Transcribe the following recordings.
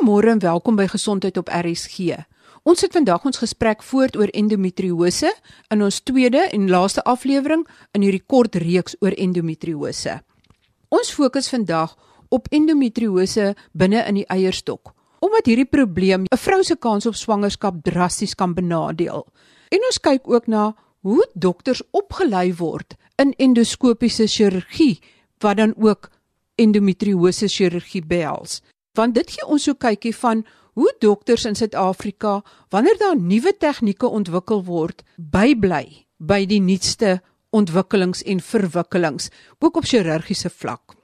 Goeiemôre en welkom by Gesondheid op RSG. Ons het vandag ons gesprek voort oor endometriose in ons tweede en laaste aflewering in hierdie kort reeks oor endometriose. Ons fokus vandag op endometriose binne in die eierstok, omdat hierdie probleem 'n vrou se kans op swangerskap drasties kan benadeel. En ons kyk ook na hoe dokters opgelei word in endoskopiese chirurgie wat dan ook endometriose chirurgie behels want dit gee ons so kykie van hoe dokters in Suid-Afrika wanneer daar nuwe tegnieke ontwikkel word bybly by die nuutste ontwikkelings en verwikkelings ook op chirurgiese vlak.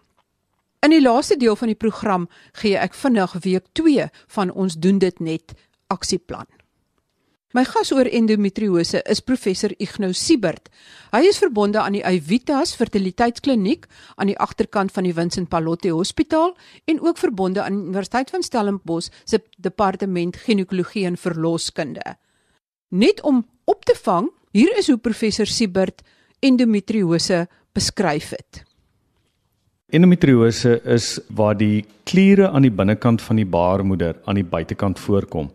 In die laaste deel van die program gee ek vinnig week 2 van ons doen dit net aksieplan. My gas oor endometriose is professor Ignou Siebert. Hy is verbonde aan die Evitas Fertiliteitskliniek aan die agterkant van die Vincent Pallotti Hospitaal en ook verbonde aan die Universiteit van Stellenbosch se departement ginekologie en verloskunde. Net om op te vang, hier is hoe professor Siebert endometriose beskryf het. Endometriose is waar die kliere aan die binnekant van die baarmoeder aan die buitekant voorkom.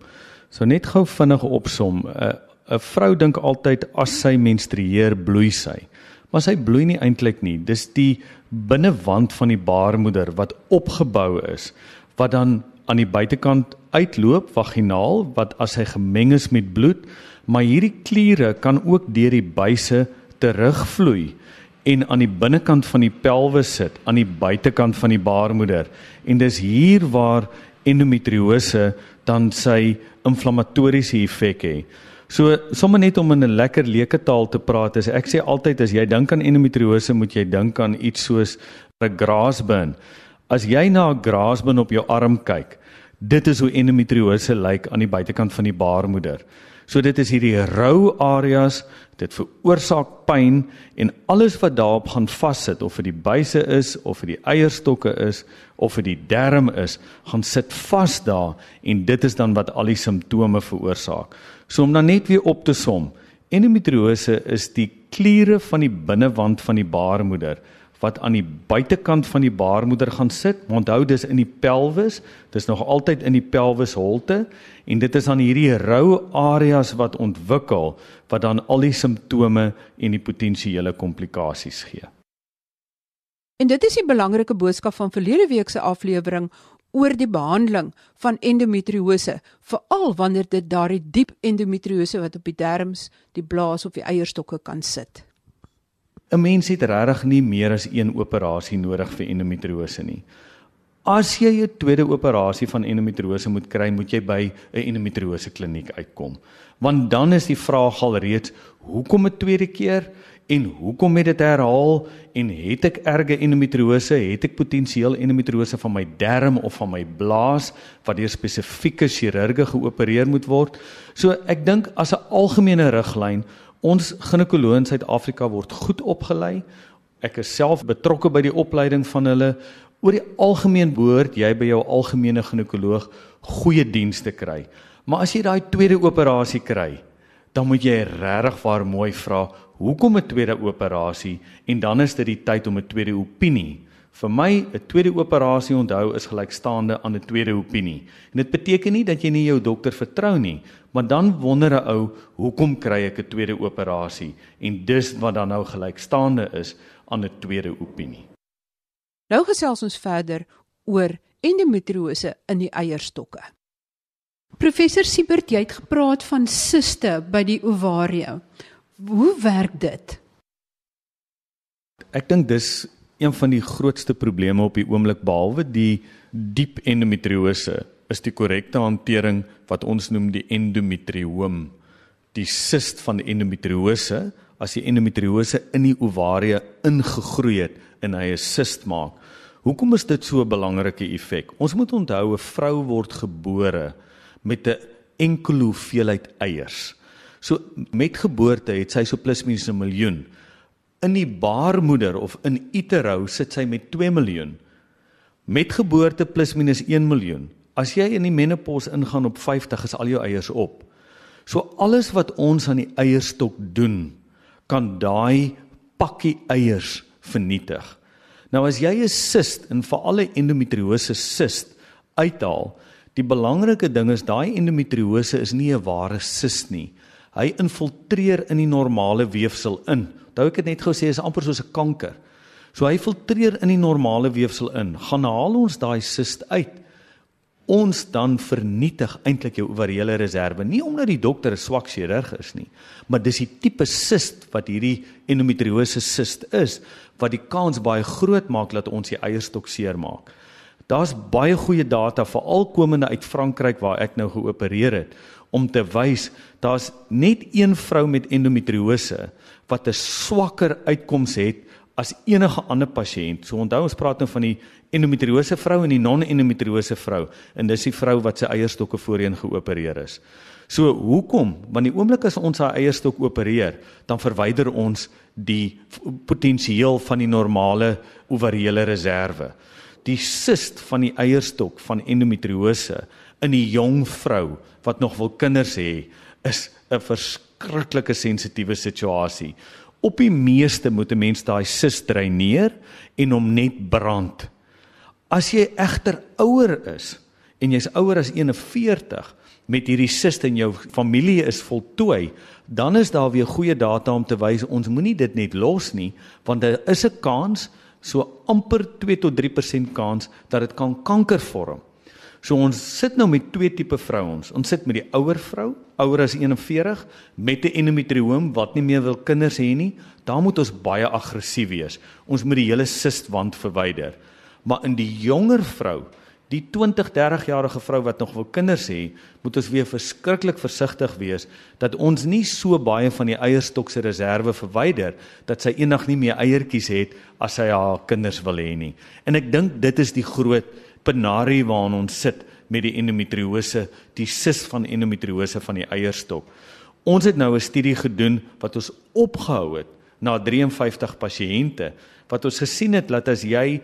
So net gou vinnige opsom. 'n uh, 'n vrou dink altyd as sy menstrueer bloei sy. Maar sy bloei nie eintlik nie. Dis die binnewand van die baarmoeder wat opgebou is wat dan aan die buitekant uitloop vaginaal wat as hy gemeng is met bloed, maar hierdie kliere kan ook deur die buise terugvloei en aan die binnekant van die pelvis sit, aan die buitekant van die baarmoeder. En dis hier waar endometriose dan sy inflammatoriese effek hê. So sommer net om in 'n lekker leuke taal te praat, is ek sê altyd as jy dink aan endometriose, moet jy dink aan iets soos 'n graasbin. As jy na 'n graasbin op jou arm kyk, dit is hoe endometriose lyk aan die buitekant van die baarmoeder. So dit is hierdie rou areas, dit veroorsaak pyn en alles wat daarop gaan vassit of dit die buise is of dit die eierstokke is of dit die darm is, gaan sit vas daar en dit is dan wat al die simptome veroorsaak. So om dan net weer op te som, endometriose is die kliere van die binnewand van die baarmoeder wat aan die buitekant van die baarmoeder gaan sit. Onthou dis in die pelvis. Dis nog altyd in die pelvisholte en dit is aan hierdie rou areas wat ontwikkel wat dan al die simptome en die potensiële komplikasies gee. En dit is die belangrike boodskap van verlede week se aflewering oor die behandeling van endometriose, veral wanneer dit daardie diep endometriose wat op die derms, die blaas of die eierstokke kan sit. 'n mens het regtig nie meer as een operasie nodig vir endometriose nie. As jy 'n tweede operasie van endometriose moet kry, moet jy by 'n endometriose kliniek uitkom. Want dan is die vraag al reeds, hoekom 'n tweede keer en hoekom het dit herhaal en het ek erge endometriose, het ek potensieel endometriose van my darm of van my blaas wat deur spesifieke chirurge geopereer moet word. So ek dink as 'n algemene riglyn Ons ginekoloë in Suid-Afrika word goed opgelei. Ek is self betrokke by die opleiding van hulle. Oor die algemeen behoort jy by jou algemene ginekoloog goeie dienste kry. Maar as jy daai tweede operasie kry, dan moet jy regtig waar mooi vra, hoekom 'n tweede operasie en dan is dit die tyd om 'n tweede opinie Vir my 'n tweede operasie onthou is gelykstaande aan 'n tweede opinie. En dit beteken nie dat jy nie jou dokter vertrou nie, maar dan wonder 'n ou, hoekom kry ek 'n tweede operasie? En dis wat dan nou gelykstaande is aan 'n tweede opinie. Nou gesels ons verder oor endometriose in die eierstokke. Professor Siebert, jy het gepraat van siste by die ovarie. Hoe werk dit? Ek dink dis een van die grootste probleme op die oomblik behalwe die diep endometriose is die korrekte hantering wat ons noem die endometrioom die sist van endometriose as die endometriose in die ovarie ingegroei het en hy 'n sist maak. Hoekom is dit so 'n belangrike effek? Ons moet onthou 'n vrou word gebore met 'n enkele hoeveelheid eiers. So met geboorte het sy so plus minus 'n miljoen in die baarmoeder of in utero sit sy met 2 miljoen. Met geboorte plus minus 1 miljoen. As jy in die menopause ingaan op 50 is al jou eiers op. So alles wat ons aan die eierstok doen, kan daai pakkie eiers vernietig. Nou as jy 'n sist en veral 'n endometriose sist uithaal, Die belangrike ding is daai endometriose is nie 'n ware sis nie. Hy infiltreer in die normale weefsel in. Onthou ek het net gesê is amper soos 'n kanker. So hy filtreer in die normale weefsel in. Gaan haal ons daai sis uit. Ons dan vernietig eintlik jou ovariële reserve, nie omdat die dokter 'n swak chirurg is nie, maar dis die tipe sis wat hierdie endometriose sis is wat die kans baie groot maak dat ons die eierstok seermaak. Daar's baie goeie data veral komende uit Frankryk waar ek nou geopereer het om te wys daar's net een vrou met endometriose wat 'n swakker uitkoms het as enige ander pasiënt. So onthou ons praat nou van die endometriose vrou en die non-endometriose vrou en dis die vrou wat sy eierstokke voorheen geopereer is. So hoekom? Want die oomblik as ons haar eierstok opereer, dan verwyder ons die potensieel van die normale ovariële reserve die sist van die eierstok van endometriose in 'n jong vrou wat nog wil kinders hê is 'n verskriklike sensitiewe situasie. Op die meeste moet 'n mens daai sis dreineer en hom net brand. As jy egter ouer is en jy's ouer as 41 met hierdie sis in jou familie is voltooi, dan is daar weer goeie data om te wys ons moenie dit net los nie, want daar is 'n kans so amper 2 tot 3% kans dat dit kan kanker vorm. So ons sit nou met twee tipe vrouens. Ons sit met die ouer vrou, ouer as 41 met 'n endometrioom wat nie meer wil kinders hê nie. Daar moet ons baie aggressief wees. Ons moet die hele sistwand verwyder. Maar in die jonger vrou die 20, 30 jarige vrou wat nog wil kinders hê, moet ons weer verskriklik versigtig wees dat ons nie so baie van die eierstok se reserve verwyder dat sy eendag nie meer eiertjies het as sy haar kinders wil hê nie. En ek dink dit is die groot penarie waarna ons sit met die endometriose, die sis van endometriose van die eierstok. Ons het nou 'n studie gedoen wat ons opgehou het na 53 pasiënte wat ons gesien het dat as jy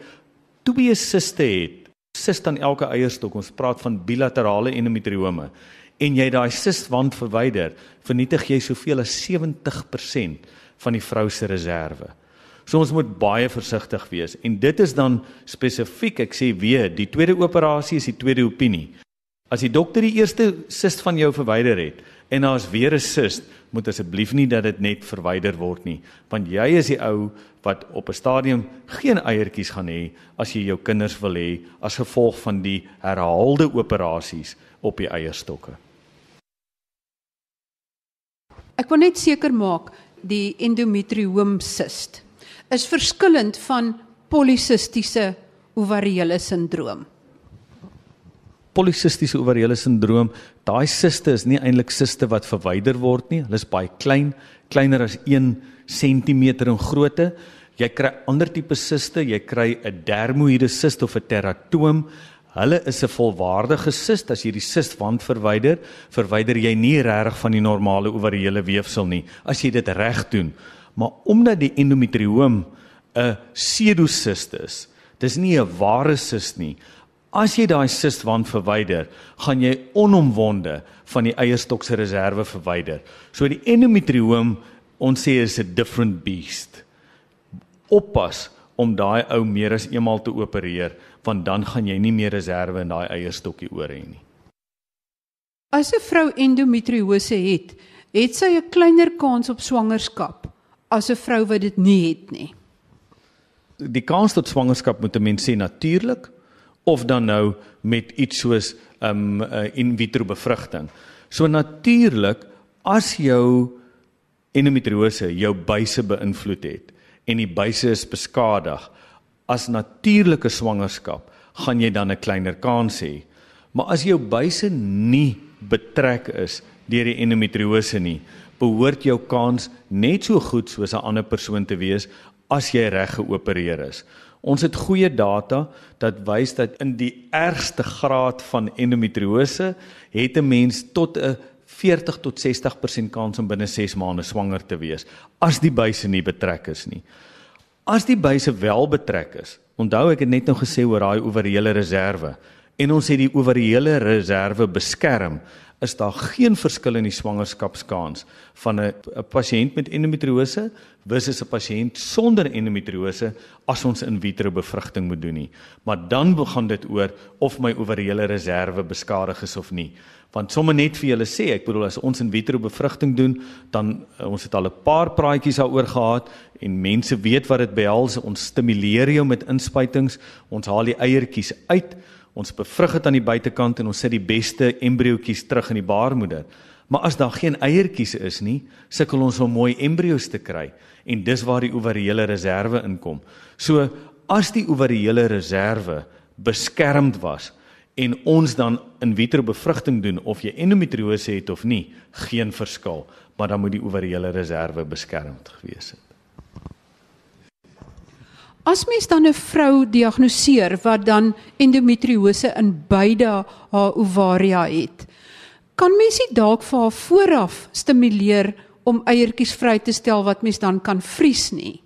twee siste het sis aan elke eierstok. Ons praat van bilaterale endometriome. En jy daai siswand verwyder, vernietig jy soveel as 70% van die vrou se reserve. So ons moet baie versigtig wees en dit is dan spesifiek, ek sê weer, die tweede operasie is die tweede opinie. As die dokter die eerste sis van jou verwyder het en daar's weer 'n sis, moet asseblief nie dat dit net verwyder word nie, want jy is die ou wat op 'n stadium geen eiertjies gaan hê as jy jou kinders wil hê as gevolg van die herhaalde operasies op die eierstokke. Ek wil net seker maak die endometrium cyst is verskillend van polisistiese ovariële sindroom polisistiese ovariële sindroom, daai siste is nie eintlik siste wat verwyder word nie. Hulle is baie klein, kleiner as 1 cm in grootte. Jy kry ander tipe siste, jy kry 'n dermoïde sist of 'n teratoom. Hulle is 'n volwaardige sist. As jy die sistwand verwyder, verwyder jy nie regtig van die normale ovariële weefsel nie as jy dit reg doen. Maar omdat die endometrioom 'n pseudosist is, dis nie 'n ware sist nie. As jy daai sistwand verwyder, gaan jy onomwonde van die eierstok se reserve verwyder. So die endometrioom, ons sê is 'n different beast. Oppas om daai ou meer as eenmal te opereer, want dan gaan jy nie meer reserve in daai eierstokkie oor hê nie. As 'n vrou endometriose het, het sy 'n kleiner kans op swangerskap as 'n vrou wat dit nie het nie. Die kans tot swangerskap moet 'n mens sê natuurlik of dan nou met iets soos um, uh, in vitro bevrugting. So natuurlik as jou endometriose jou buise beïnvloed het en die buise is beskadig as natuurlike swangerskap, gaan jy dan 'n kleiner kans hê. Maar as jou buise nie betrek is deur die endometriose nie, behoort jou kans net so goed soos 'n ander persoon te wees as jy reg geopereer is. Ons het goeie data dat wys dat in die ergste graad van endometriose het 'n mens tot 'n 40 tot 60% kans om binne 6 maande swanger te wees as die buise nie betrek is nie. As die buise wel betrek is, onthou ek het net nou gesê oor daai ovariële reserve en ons het die ovariële reserve beskerm is daar geen verskil in die swangerskapskans van 'n pasiënt met endometriose versus 'n pasiënt sonder endometriose as ons in vitro bevrugting moet doen nie. Maar dan begin dit oor of my ovariële reserve beskadig is of nie. Want sommer net vir julle sê, ek bedoel as ons in vitro bevrugting doen, dan uh, ons het al 'n paar praatjies daaroor gehad en mense weet wat dit behels. Ons stimuleer jou met inspuitings, ons haal die eiertjies uit Ons bevrug dit aan die buitekant en ons sit die beste embriootjies terug in die baarmoeder. Maar as daar geen eiertjies is nie, sukkel ons om mooi embrio's te kry en dis waar die ovariële reserve inkom. So as die ovariële reserve beskermd was en ons dan in vitro bevrugting doen of jy endometriose het of nie, geen verskil, maar dan moet die ovariële reserve beskermd gewees het. As mens dan 'n vrou diagnoseer wat dan endometriose in beide haar ovaria het, kan mens dit dalk vir haar vooraf stimuleer om eiertjies vry te stel wat mens dan kan vries nie.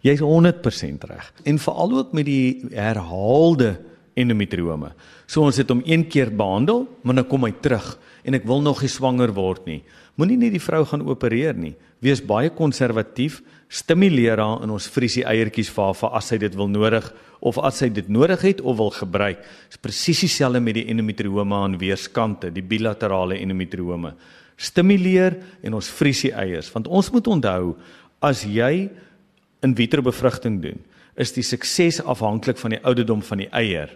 Jy's 100% reg. En veral ook met die herhaalde endometriome. So ons het hom een keer behandel, maar dan kom hy terug en ek wil nog nie swanger word nie. Moenie net die vrou gaan opereer nie. Wees baie konservatief, stimuleer haar in ons vriesie eiertjies vir haar vir as sy dit wil nodig of as sy dit nodig het of wil gebruik. Dis presies dieselfde met die endometriome aan weerskante, die bilaterale endometriome. Stimuleer en ons vriesie eiers, want ons moet onthou as jy in vitro bevrugting doen, is die sukses afhanklik van die ouderdom van die eier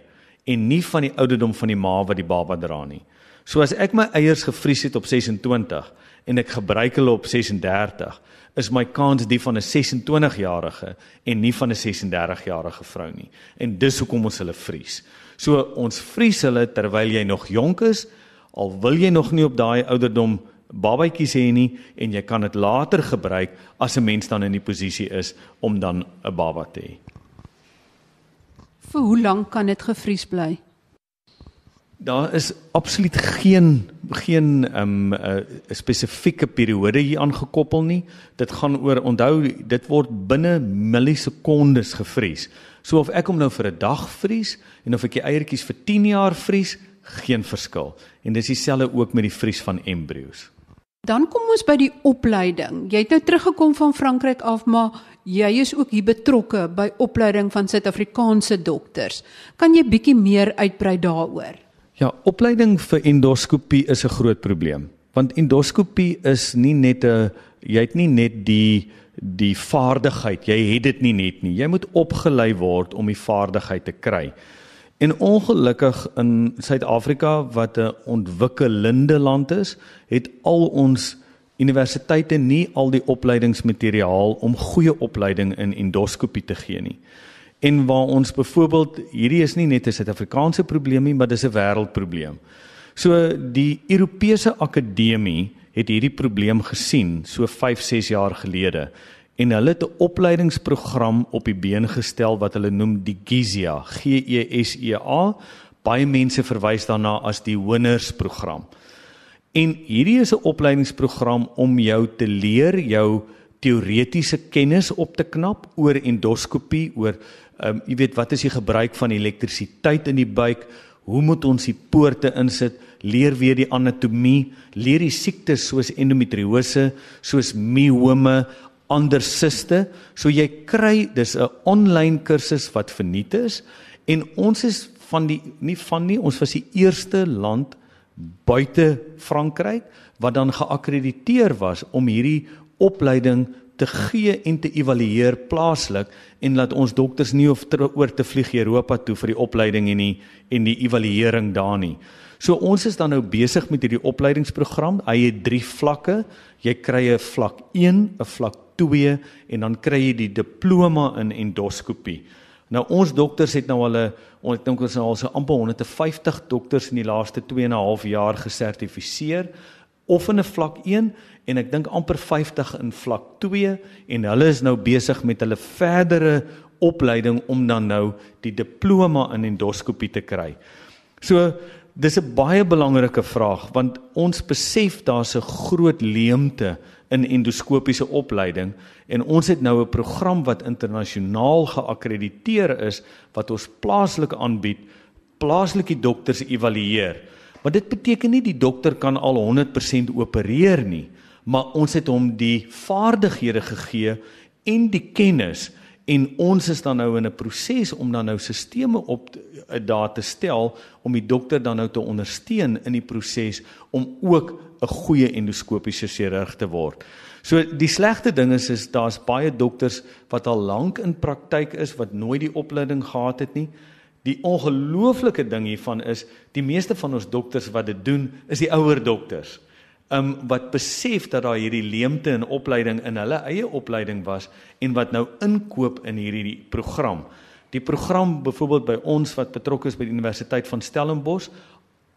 en nie van die ouderdom van die ma wat die baba dra nie. So as ek my eiers gevries het op 26 en ek gebruik hulle op 36, is my kans die van 'n 26-jarige en nie van 'n 36-jarige vrou nie. En dis hoekom ons hulle vries. So ons vries hulle terwyl jy nog jonk is, al wil jy nog nie op daai ouderdom babatjies hê nie en jy kan dit later gebruik as 'n mens dan in die posisie is om dan 'n baba te hê. Vir hoe lank kan dit gevries bly? Daar is absoluut geen geen ehm um, 'n uh, spesifieke periode hier aangekoppel nie. Dit gaan oor onthou dit word binne millisekondes gevries. So of ek hom nou vir 'n dag vries en of ek die eiertjies vir 10 jaar vries, geen verskil. En dis dieselfde ook met die vries van embryos. Dan kom ons by die opleiding. Jy het nou teruggekom van Frankryk af, maar jy is ook hier betrokke by opleiding van Suid-Afrikaanse dokters. Kan jy bietjie meer uitbrei daaroor? Ja, opleiding vir endoskopie is 'n groot probleem. Want endoskopie is nie net 'n jy het nie net die die vaardigheid, jy het dit nie net nie. Jy moet opgelei word om die vaardigheid te kry. En ongelukkig in Suid-Afrika wat 'n ontwikkelende land is, het al ons universiteite nie al die opleidingsmateriaal om goeie opleiding in endoskopie te gee nie en waar ons byvoorbeeld hierdie is nie net 'n Suid-Afrikaanse probleem nie, maar dis 'n wêreldprobleem. So die Europese Akademie het hierdie probleem gesien so 5-6 jaar gelede en hulle het 'n opleidingsprogram op die been gestel wat hulle noem die GISEA, G E S E A. Baie mense verwys daarna as die Winners program. En hierdie is 'n opleidingsprogram om jou te leer jou teoretiese kennis op te knap oor endoskopie, oor Ehm um, jy weet wat is die gebruik van elektrisiteit in die buik? Hoe moet ons die poorte insit? Leer weer die anatomie, leer die siektes soos endometriose, soos miome, ander siste. So jy kry dis 'n aanlyn kursus wat verniet is en ons is van die nie van nie, ons was die eerste land buite Frankryk wat dan geakkrediteer was om hierdie opleiding te gee en te evalueer plaaslik en laat ons dokters nie hoef ter, oor te vlieg Europa toe vir die opleiding en die en die evaluering daar nie. So ons is dan nou besig met hierdie opleidingsprogram. Hy het 3 vlakke. Jy kry 'n vlak 1, 'n vlak 2 en dan kry jy die diploma in endoskopie. Nou ons dokters het nou al 'n ons dink ons het nou al so amper 150 dokters in die laaste 2 en 'n half jaar gesertifiseer of in 'n vlak 1 en ek dink amper 50 in vlak 2 en hulle is nou besig met hulle verdere opleiding om dan nou die diploma in endoskopie te kry. So dis 'n baie belangrike vraag want ons besef daar's 'n groot leemte in endoskopiese opleiding en ons het nou 'n program wat internasionaal geakkrediteer is wat ons plaaslik aanbied, plaaslike dokters evalueer Maar dit beteken nie die dokter kan al 100% opereer nie, maar ons het hom die vaardighede gegee en die kennis en ons is dan nou in 'n proses om dan nou sisteme op eh, daar te stel om die dokter dan nou te ondersteun in die proses om ook 'n goeie endoskopiese chirurg te word. So die slegte ding is is daar's baie dokters wat al lank in praktyk is wat nooit die opleiding gehad het nie. Die ongelooflike ding hiervan is die meeste van ons dokters wat dit doen is die ouer dokters um wat besef dat daar hierdie leemte in opleiding in hulle eie opleiding was en wat nou inkoop in hierdie program. Die program byvoorbeeld by ons wat betrokke is by die Universiteit van Stellenbosch,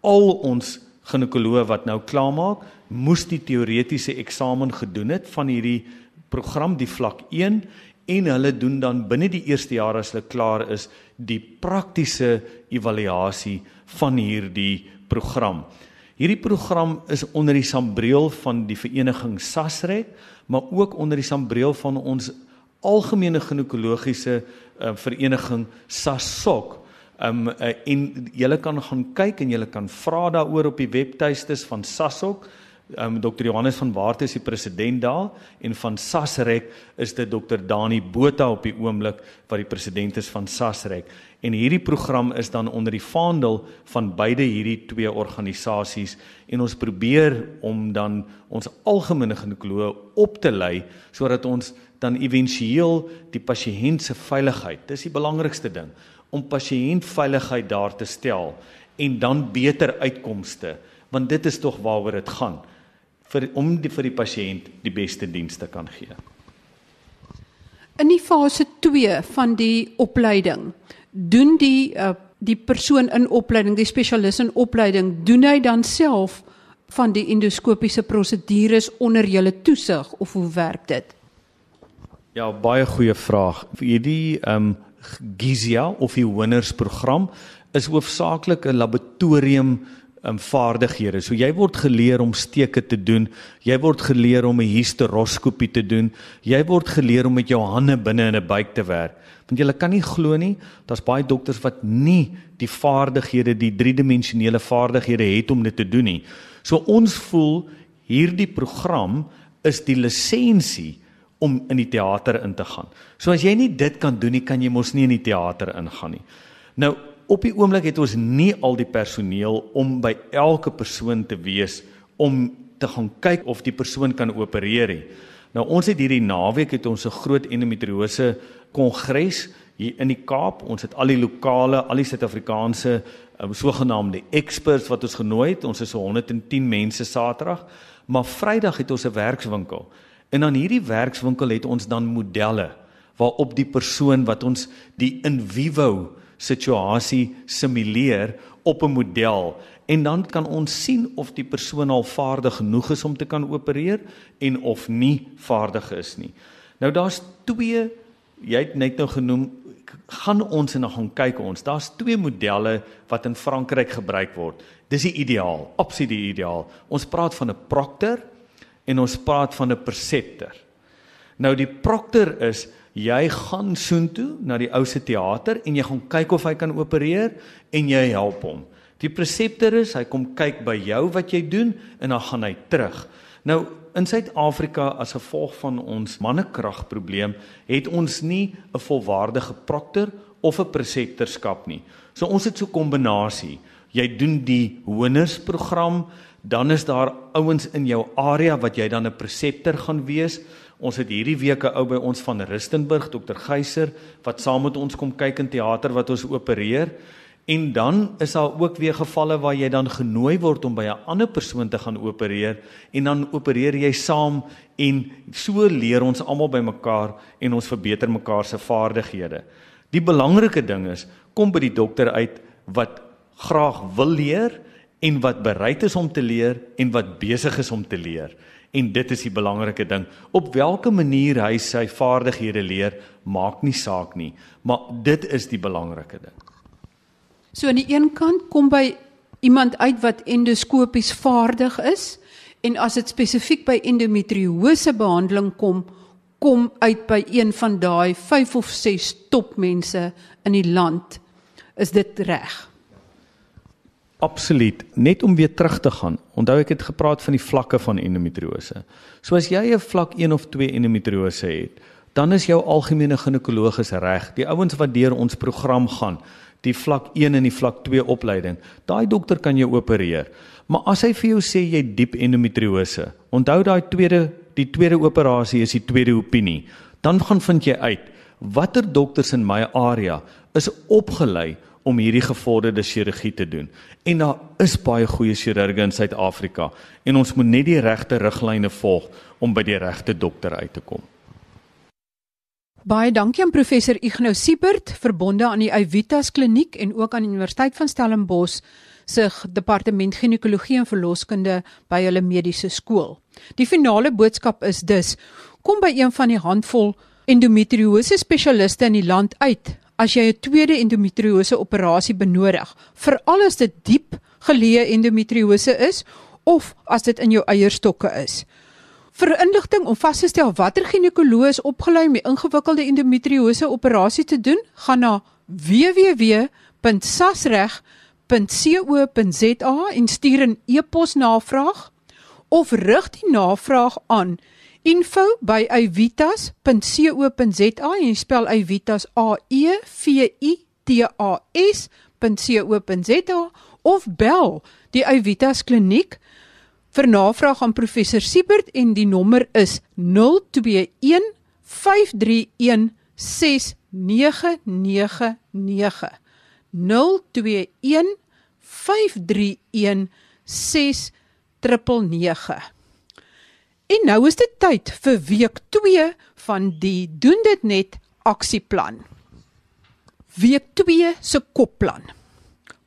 al ons ginekoloë wat nou klaarmaak, moes die teoretiese eksamen gedoen het van hierdie program die vlak 1 en hulle doen dan binne die eerste jaar as hulle klaar is die praktiese evaluasie van hierdie program. Hierdie program is onder die sambreel van die vereniging SASREC, maar ook onder die sambreel van ons algemene ginekologiese uh, vereniging SASOC. Um uh, en julle kan gaan kyk en julle kan vra daaroor op die webtuistes van SASOC. Um Dr. Johannes van Waart is die president daar en van SASREC is dit Dr. Dani Botha op die oomblik wat die president is van SASREC. En hierdie program is dan onder die vaandel van beide hierdie twee organisasies en ons probeer om dan ons algemene ginekoloë op te lei sodat ons dan éventueel die pasiënt se veiligheid, dis die belangrikste ding, om pasiëntveiligheid daar te stel en dan beter uitkomste, want dit is tog waaroor dit gaan vir om die, vir die pasiënt die beste dienste kan gee. In die fase 2 van die opleiding doen die uh, die persoon in opleiding, die spesialis in opleiding, doen hy dan self van die endoskopiese prosedures onder julle toesig of hoe werk dit? Ja, baie goeie vraag. Hierdie ehm um, Gizia of die Winners program is hoofsaaklik 'n laboratorium um, vaardighede. So jy word geleer om steke te doen, jy word geleer om 'n hysteroskopie te doen, jy word geleer om met jou hande binne in 'n buik te werk. Want jy kan nie glo nie, daar's baie dokters wat nie die vaardighede, die driedimensionele vaardighede het om dit te doen nie. So ons voel hierdie program is die lisensie om in die teater in te gaan. So as jy nie dit kan doen nie, kan jy mos nie in die teater ingaan nie. Nou op die oomblik het ons nie al die personeel om by elke persoon te wees om te gaan kyk of die persoon kan opereer nie. Nou ons het hierdie naweek het ons 'n groot endometriose kongres hier in die Kaap. Ons het al die lokale, al die Suid-Afrikaanse um, sogenaamde experts wat ons genooi het. Ons is so 110 mense Saterdag, maar Vrydag het ons 'n werkswinkel. En aan hierdie werkswinkel het ons dan modelle waarop die persoon wat ons die in vivo situasie simuleer op 'n model en dan kan ons sien of die persoon al vaardig genoeg is om te kan opereer en of nie vaardig is nie. Nou daar's twee jy het net nou genoem gaan ons en dan gaan kyk ons. Daar's twee modelle wat in Frankryk gebruik word. Dis die ideaal, absoluut die ideaal. Ons praat van 'n proctor en ons praat van 'n preceptor. Nou die proctor is jy gaan soontoe na die ou se teater en jy gaan kyk of hy kan opereer en jy help hom. Die presepter is hy kom kyk by jou wat jy doen en dan gaan hy terug. Nou in Suid-Afrika as gevolg van ons mannekragprobleem het ons nie 'n volwaardige proctor of 'n presepterskap nie. So ons het so 'n kombinasie. Jy doen die honersprogram, dan is daar ouens in jou area wat jy dan 'n presepter gaan wees. Ons het hierdie week 'n ou by ons van Rustenburg, Dr. Geyser, wat saam met ons kom kyk in teater wat ons opereer. En dan is daar ook weer gevalle waar jy dan genooi word om by 'n ander persoon te gaan opereer en dan opereer jy saam en so leer ons almal by mekaar en ons verbeter mekaar se vaardighede. Die belangrike ding is kom by die dokter uit wat graag wil leer en wat bereid is om te leer en wat besig is om te leer. En dit is die belangrike ding. Op watter manier hy sy vaardighede leer, maak nie saak nie, maar dit is die belangrike ding. So aan die een kant kom by iemand uit wat endoskopies vaardig is en as dit spesifiek by endometriose behandeling kom, kom uit by een van daai 5 of 6 topmense in die land. Is dit reg? Absoluut. Net om weer terug te gaan. Onthou ek het gepraat van die vlakke van endometriose. So as jy 'n vlak 1 of 2 endometriose het, dan is jou algemene ginekoloog reg. Die ouens wat deur ons program gaan, die vlak 1 en die vlak 2 opleiding, daai dokter kan jou opereer. Maar as hy vir jou sê jy diep endometriose, onthou daai tweede die tweede operasie is die tweede opinie. Dan gaan vind jy uit watter dokters in my area is opgelei om hierdie gevorderde chirurgie te doen. En daar is baie goeie chirurge in Suid-Afrika en ons moet net die regte riglyne volg om by die regte dokter uit te kom. Baie dankie aan professor Ignou Siebert verbonde aan die Evitas kliniek en ook aan die Universiteit van Stellenbosch se departement ginekologie en verloskunde by hulle mediese skool. Die finale boodskap is dus: kom by een van die handvol endometriose spesialiste in die land uit as jy 'n tweede endometriose operasie benodig, veral as dit diep geleë endometriose is of as dit in jou eierstokke is. Vir inligting om vas te stel watter ginekoloog is opgelei om die ingewikkelde endometriose operasie te doen, gaan na www.sasreg.co.za en stuur 'n e-pos navraag of rig die navraag aan info@evitas.co.za en spel evitas a e v i t a s.co.za of bel die evitas kliniek vir navraag aan professor Siebert en die nommer is 021 531 6999 021 531 6999 En nou is dit tyd vir week 2 van die doen dit net aksieplan. Week 2 se kopplan.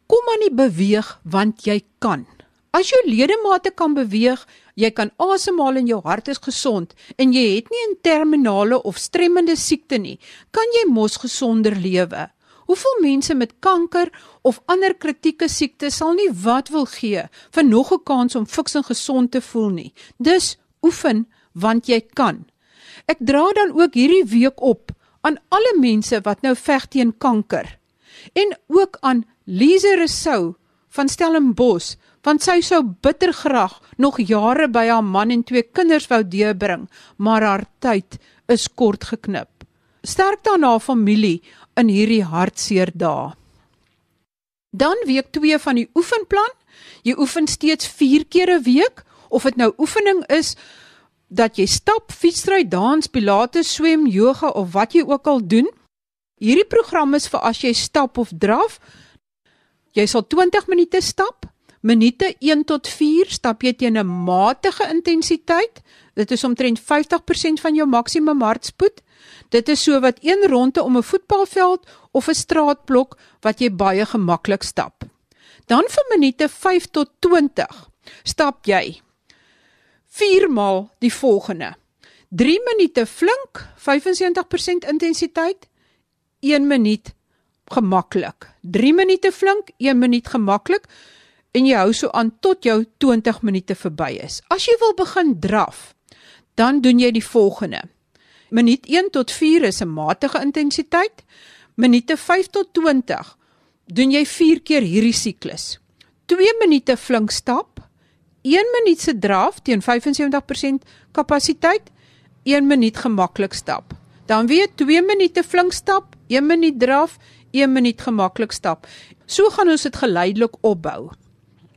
Kom aan die beweeg want jy kan. As jou ledemate kan beweeg, jy kan asemhaal en jou hart is gesond en jy het nie 'n terminale of stremmende siekte nie, kan jy mos gesonder lewe. Hoeveel mense met kanker of ander kritieke siektes sal nie wat wil gee vir nog 'n kans om fiks en gesond te voel nie. Dus oefen want jy kan. Ek dra dan ook hierdie week op aan alle mense wat nou veg teen kanker en ook aan Lise Resou van Stellenbosch want sy sou bitter graag nog jare by haar man en twee kinders wou deurbring maar haar tyd is kort geknip. Sterkte aan haar familie in hierdie hartseer dae. Dan week 2 van die oefenplan. Jy oefen steeds 4 keer 'n week of dit nou oefening is dat jy stap, fietsry, dans, pilates, swem, yoga of wat jy ook al doen. Hierdie program is vir as jy stap of draf. Jy sal 20 minute stap. Minute 1 tot 4 stap jy teen 'n matige intensiteit. Dit is omtrent 50% van jou maksimum hartspoed. Dit is so wat een ronde om 'n voetbalveld of 'n straatblok wat jy baie gemaklik stap. Dan vir minute 5 tot 20 stap jy 4 maal die volgende. 3 minute flink, 75% intensiteit, 1 minuut gemaklik. 3 minute flink, 1 minuut gemaklik en jy hou so aan tot jou 20 minute verby is. As jy wil begin draf, dan doen jy die volgende. Minuut 1 tot 4 is 'n matige intensiteit. Minute 5 tot 20 doen jy 4 keer hierdie siklus. 2 minute flink stap, 1 minuut se draf teen 75% kapasiteit, 1 minuut gemaklik stap. Dan weer 2 minute flink stap, 1 minuut draf, 1 minuut gemaklik stap. So gaan ons dit geleidelik opbou.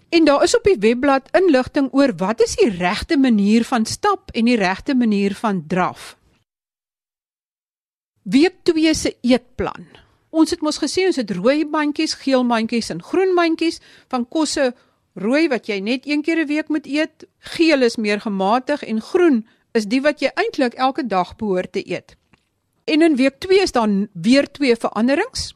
En daar is op die webblad inligting oor wat is die regte manier van stap en die regte manier van draf. Week 2 se eetplan. Ons het mos gesê ons het rooi mandjies, geel mandjies en groen mandjies van kosse Rooi wat jy net een keer 'n week moet eet, geel is meer gematig en groen is die wat jy eintlik elke dag behoort te eet. En in week 2 is daar weer twee veranderings.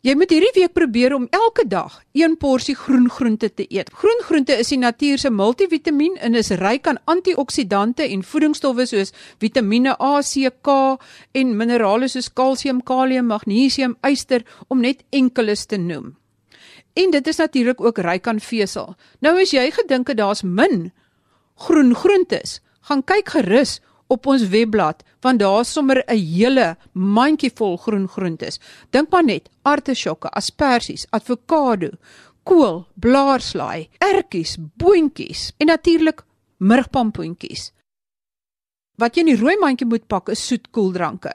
Jy moet hierdie week probeer om elke dag een porsie groen groente te eet. Groen groente is die natuur se multivitamiën en is ryk aan antioksidante en voedingsstowwe soos Vitamiene A, C, K en minerale soos kalsium, kalium, magnesium, yster om net enkeles te noem. En dit is natuurlik ook ryk aan vesel. Nou as jy gedink het daar's min groen groentes, gaan kyk gerus op ons webblad want daar's sommer 'n hele mandjie vol groen groentes. Dink maar net: artisjokke, asperges, avokado, kool, blaarslaai, ertjies, boontjies en natuurlik murgpampoentjies. Wat jy in die rooi mandjie moet pak is soetkoeldranke.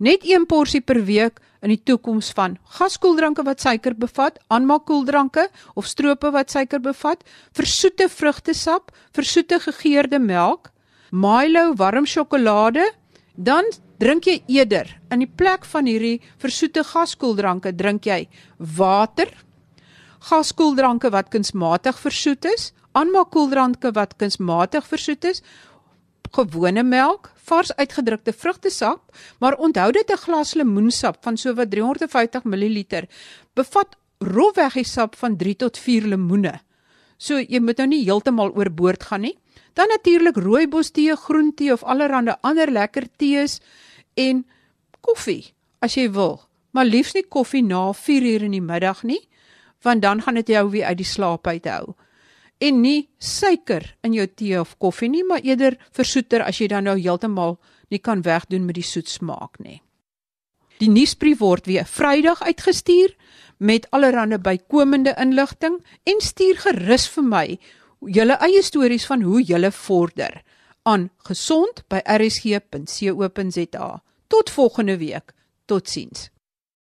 Net een porsie per week in die toekoms van gaskoeldranke wat suiker bevat, aanmaakkoeldranke of strope wat suiker bevat, versoete vrugtesap, versoete gegeurde melk, Milo warm sjokolade, dan drink jy eerder. In die plek van hierdie versoete gaskoeldranke drink jy water, gaskoeldranke wat kunsmatig versoet is, aanmaakkoeldranke wat kunsmatig versoet is, gewone melk, vars uitgedrukte vrugtesap, maar onthou dit 'n glas lemoensap van sowat 350 ml bevat rofweg die sap van 3 tot 4 lemoene. So jy moet nou nie heeltemal oorboord gaan nie. Dan natuurlik rooibos tee, groen tee of allerlei ander lekker tees en koffie as jy wil. Maar liefs nie koffie na 4 uur in die middag nie, want dan gaan dit jou weer uit die slaap uithou en nie suiker in jou tee of koffie nie, maar eerder versoeter as jy dan nou heeltemal nie kan wegdoen met die soet smaak nie. Die nuusbrief word weer Vrydag uitgestuur met allerlei bykomende inligting en stuur gerus vir my julle eie stories van hoe julle vorder aan gesond by rsg.co.za. Tot volgende week. Totsiens.